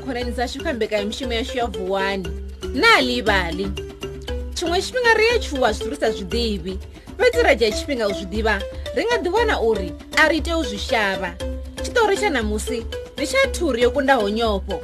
khonani dzashu kha mbekanyamushumo yashu ya vuwani na ḽivhaḽi tshiṅwe tshifhinga ri ya tshuwa zwithu ri sa zwiḓivhi fhedzi ra dzhia tshifhinga u zwi ḓivha ri nga ḓiwana uri a ri ite u zwi shavha. Tshiṱori tsha ṋamusi ndi tsha thuri yo kundaho nyofho.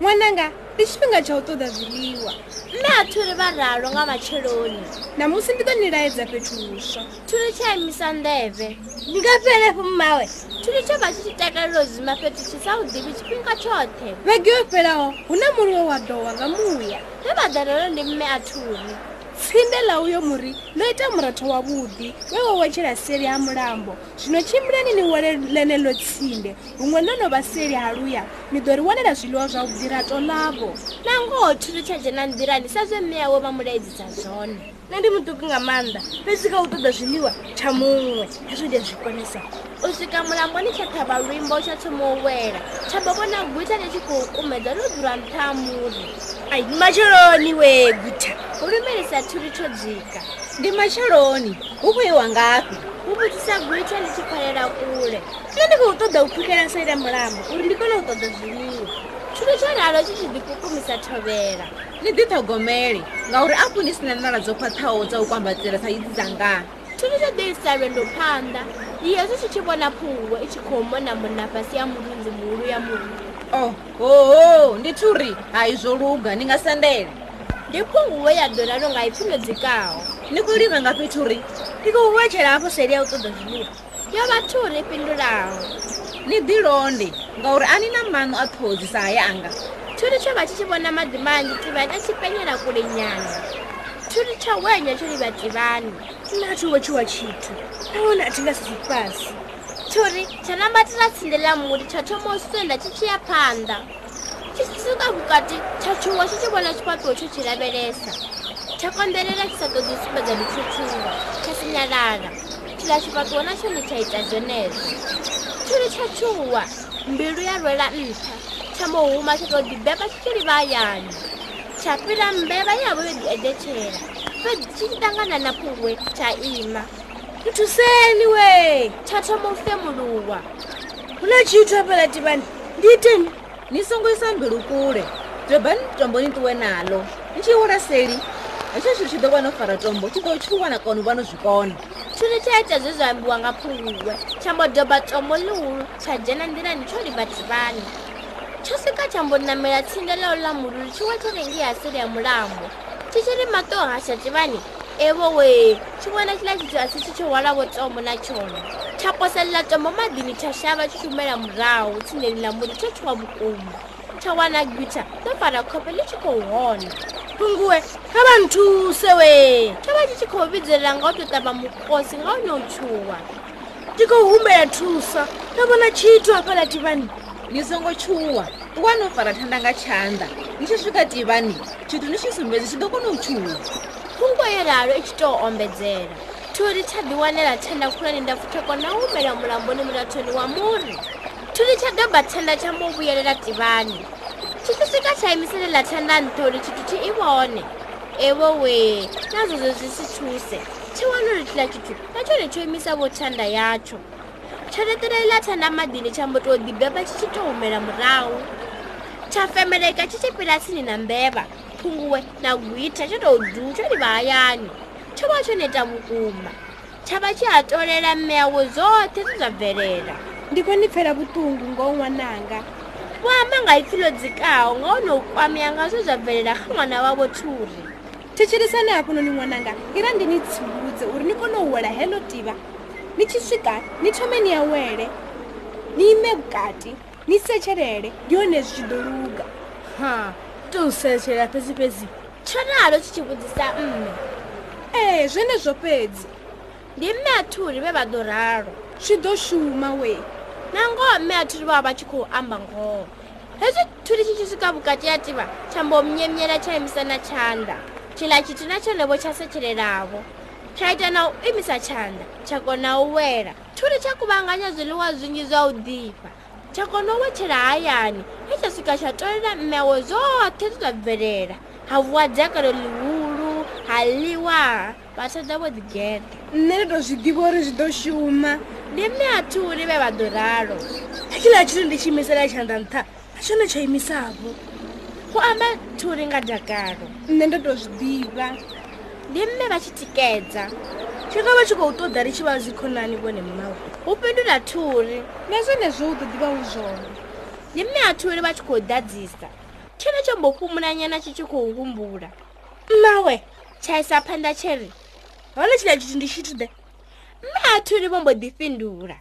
Ṅwananga ndi tshifhinga tsha u ṱoḓa zwiḽiwa. Nne a thuri vha ralo nga matsheloni. Namusi ndi ḓo ni laedza fhethu huswa. Thuri tsha imisa nḓevе ndi nga fhelefu mmawe thuri tsho vha tshi tshi takalela u zwima fhethu tshi sa u ḓivhi tshifhinga tshoṱhe. Vhege yo fhelaho hu na muri we wa dowa nga muya. He vha ḓalelo ndi mme a thuri tsinde ḽa uyo muri ḽo ita muratho wavhuḓi we wo wetshela seli ha mulambo. Zwino tshimbilani ni wele ḽeneḽo tsinde huṅwe ḽo no vha seli ha luya ni ḓo ri wanela zwiḽiwa zwavhuḓi rato ḽavho na ngoho thuri tsha dzhena nḓilani sa zwe mme yawe vha mu laedzisa zwone. Nṋe ndi muṱuku nga maanḓa fhedzi kha u ṱoḓa zwiḽiwa tsha muṅwe hezwo ndi a zwi konesa u swika mulamboni tsha ṱhavha luimbo tsha thoma u wela. Tsha bo vhona gwita ḽi tshi khou kumedza ḽo dzula nṱha ha muri. Ai matsheloni we guta u lumelisa thuri tsho dzika. Ndi matsheloni hu khou iwa ngafhi? U vhudzisa gwita ḽi tshi khwalela kule. Nṋe ndi khou ṱoḓa u pfukela saida mulambo uri ndi kone u ṱoḓa zwiḽiwa. Thuri tsho ralo tshi tshi ḓikukumisa thovhela. Ni ḓiṱhogomele ngauri afho ni sina nala dzo khwaṱhaho dza u kwambatsela sa idzi dzanga thuri tsho ḓi isa lwendo phanḓa yeso tshi tshi vhona phungo i tshi khou mona mona fhasi ya murunzi muhulu ya muri oh hoho ndi thuri hai zwo luga ni nga sendele ndi phungu we ya ḓo ralo nga ipfi ḽo dzikaho ni khou lima ngafhi thuri ndi khou vhetshela hafho seli ya u ṱoḓa zwiḽiwa. Yo vha thuri i fhindulaho. Ni ḓilonde ngauri a ni na maṋo a ṱhodzi sa haya anga thuri tsho vha tshi tshi vhona maḓi manzhi tivhani a tshi penyela kule nyana. Thuri tsho wenya tsho livha tivhani nna thi wetshiwa tshithu nahone a thi nga sisi fhasi thuri tsha nambatela tsinde ḽa muri tsha thoma u senda tshi tshi ya phanḓa tshi tshi swika vhukati tsha tshuwa tshi tshi vhona tshifhaṱuwo tsho tshi lavhelesa tsha konḓelela tshi sa u sumbedza tshutshuwa tsha sinyalala tshiḽa tshifhaṱuwo na tshone tsha ita zwenezwo thuri tsha tshuwa mbilu ya rwela nṱha tsha muhuma tsha tou ḓibeba tshi tshi livha hayani tsha fhira mbevha yavho yo ḓi edetshela fhedzi tshi tshi ṱangana na phungwe tsha ima. Nthuseni we tsha thoma u femuluwa. Hu na tshithu hafhaḽa tivhani ndi iteni ni songo isa mbilu kule. Dobani tombo ni ṱuwe naḽo ni tshi wela seli. Hetsho tshithu tshi ḓo vha no fara tombo tshi ḓo tshuwa na kona u vha no zwikona thuri tsha ita zwe zwa ambiwa nga phunguwe tsha mbo doba tombo ḽihulu tsha dzhena nḓilani tsho livha tivhani tsho swika tsha mbo namela tsinde ḽao ḽa mululu tshi wa tshirengi ya seli ya mulambo ri maṱo hasha tivhani evo we tshi vhona tshiḽa tshithu a si tshi tshi hwalavo tombo na tshone tsha poselela tombo maḓini tsha shavha tshi shumela murahu tsindeni ḽa muri tsho tshuwa vhukuma. Tsha wana gwita ḽo fara ḽi tshi khou hona. Phunguwe kha vha nthuse we. Tsho vha tshi tshi khou vhidzelela nga u tou ṱavha mukosi nga u tshuwa. Ndi khou humbela thusa nda vhona tshithu hafhaḽa tivhani ni songo tshuwa ṱuwa no fara thanda nga tshanḓa ni tshi swika tivhani tshithu ni tshi sumbedzi tshi ḓo kona u tshuwa phungo yo ralo i tshi tou ombedzela thuri tsha ḓiwanela thanda tsha kona u humela mulamboni mulathoni wa muri? Thuri tsha doba thanda tsha mbo vhuyelela tivhani tshi tshi swika tsha imiselela thanda nṱha uri tshithu tshi i vhone evo we na zwezwo zwi si thuse. Tsha wana uri tshiḽa tshithu na tshone tsho imisavho thanda yatsho. Tsha leṱelela thanda maḓini tsha mbo tou ḓibeba tshi tshi tou humela murahu tsha femeleka tshi tshi fhira tsini na mbevha phunguwe na gwita tsho tou du tsho livha hayani tsho vha tsho neta vhukuma tsha vha tshi ha tolela mme yawe zwoṱhe zwe zwa bvelela ndi khou ni pfela vhuṱungu ngoho ṅwananga vho amba nga ipfi ḽo dzikaho nga one u kwamea nga zwe zwa bvelela kha ṅwana wavho thuri. Thetshelisani hafhanoni ṅwananga ira ndi ni tsivhudze uri ni kone u wela heḽo tivha ni tshi swika ni thome ni awele ni ime vhukati ni setshelele ndi hone zwi tshi ḓo luga ha tou setshela fhedzi fhedzi tsho ralo tshi tshi vhudzisa mme. Ee zwenezwo fhedzi ndi mme a thuri vhe vha ḓo ralo. Zwi ḓo shuma we. Na ngoho mme a thuri vha vha tshi khou amba ngoho. Hezwi thuri tshi tshi swika vhukati ha tivha tsha mbo mnyemyela tsha imisa na tshanḓa. Tshiḽa tshithu na tshonevho tsha setshelelavo tsha ita na u imisa tshanḓa tsha kona u wela. Thuri tsha kuvhanganya zwiḽiwa zwinzhi zwa u ḓifha tsha kona u wetshela hayani he tsha swika tsha tolela mmewe zwoṱhe zwe zwa bvelela ha vuwa dzakalo ḽihulu ha ḽiwa vhathada vho ḓigeda nṋe ndi tou zwi ḓivha uri zwi ḓo shuma. Ndi mme a thuri vhe vha ḓo ralo. Hetshiḽa tshithu ndi tshi imisela tshanḓa nṱha tshone tsha imisavho go amba thuri nga dakalo. Nṋe ndo to zwiḓivha. Ndi mme vha tshi tikedza tshi nga vha tshi khou ṱoḓa ri tshi vha dzikhonani vhone mmawe hu fhindula thuri. Na zwenezwo hu ḓo ḓivha hu zwone. Ndi mme a thuri vha tshi khou ḓadzisa. Tshone tsho mbo fhumulanyana tshi tshi khou humbula. Mmawe tsha isa phanḓa tshi ri hone tshila tshithu ndi tshithu ḓe? Mme a thuri vho mbo ḓi fhindula.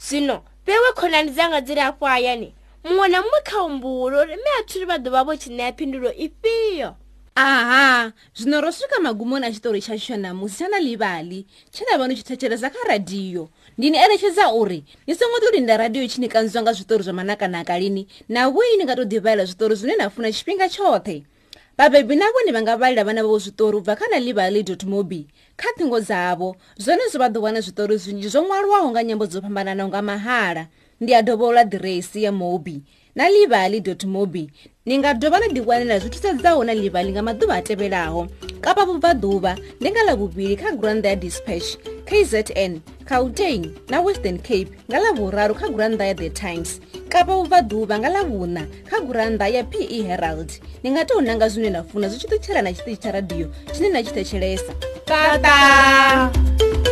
Zwino vhewe khonani dzanga dzi ri afho hayani muṅwe na muṅwe kha humbulo uri mme a thuri vha ḓo vha vho tshi ṋea phindulo ifhio aha zwino ro swika magumoni a tshitori tshashu tsha ṋamusi tsha na livhali tshe na vha ni tshi thetshelesa kha radiyo ndi ni eletshedza uri ni songo ḓo linda radiyo tshi ni kanziwa nga zwiṱori zwa manakanaka lini? Na vhoi ni nga tou ḓivhalela zwiṱori zwine na funa tshifhinga tshoṱhe vhabebi na vhone vha nga vhalela vhana vhavho zwiṱori u bva kha na livali mobi. Kha ṱhingo dzavho zwone zwo vha ḓo wana zwiṱori zwinzhi zwo ṅwalwaho nga nyambo dzo fhambananaho nga mahala. Ndi a dovhola ḓiresi ya mobi na livali mobi. Ni nga dovha na ḓiwanela zwi thusedzaho na livali nga maḓuvha a tevhelaho. Kapa vhubvaḓuvha ndi nga ḽa vhuvhili kha gurannḓa ya dispatch kzn gauteng na western cape nga ḽavhuraru kha gurannḓa ya the times. Kapa vhubvaḓuvha nga ḽavhuṋa kha gurannḓa ya pe herald. Ni nga tou nanga zwine na funa zwi tshi ṱutshela na tshiṱitshi tsha radiyo tshine na tshi thetshelesa. Tata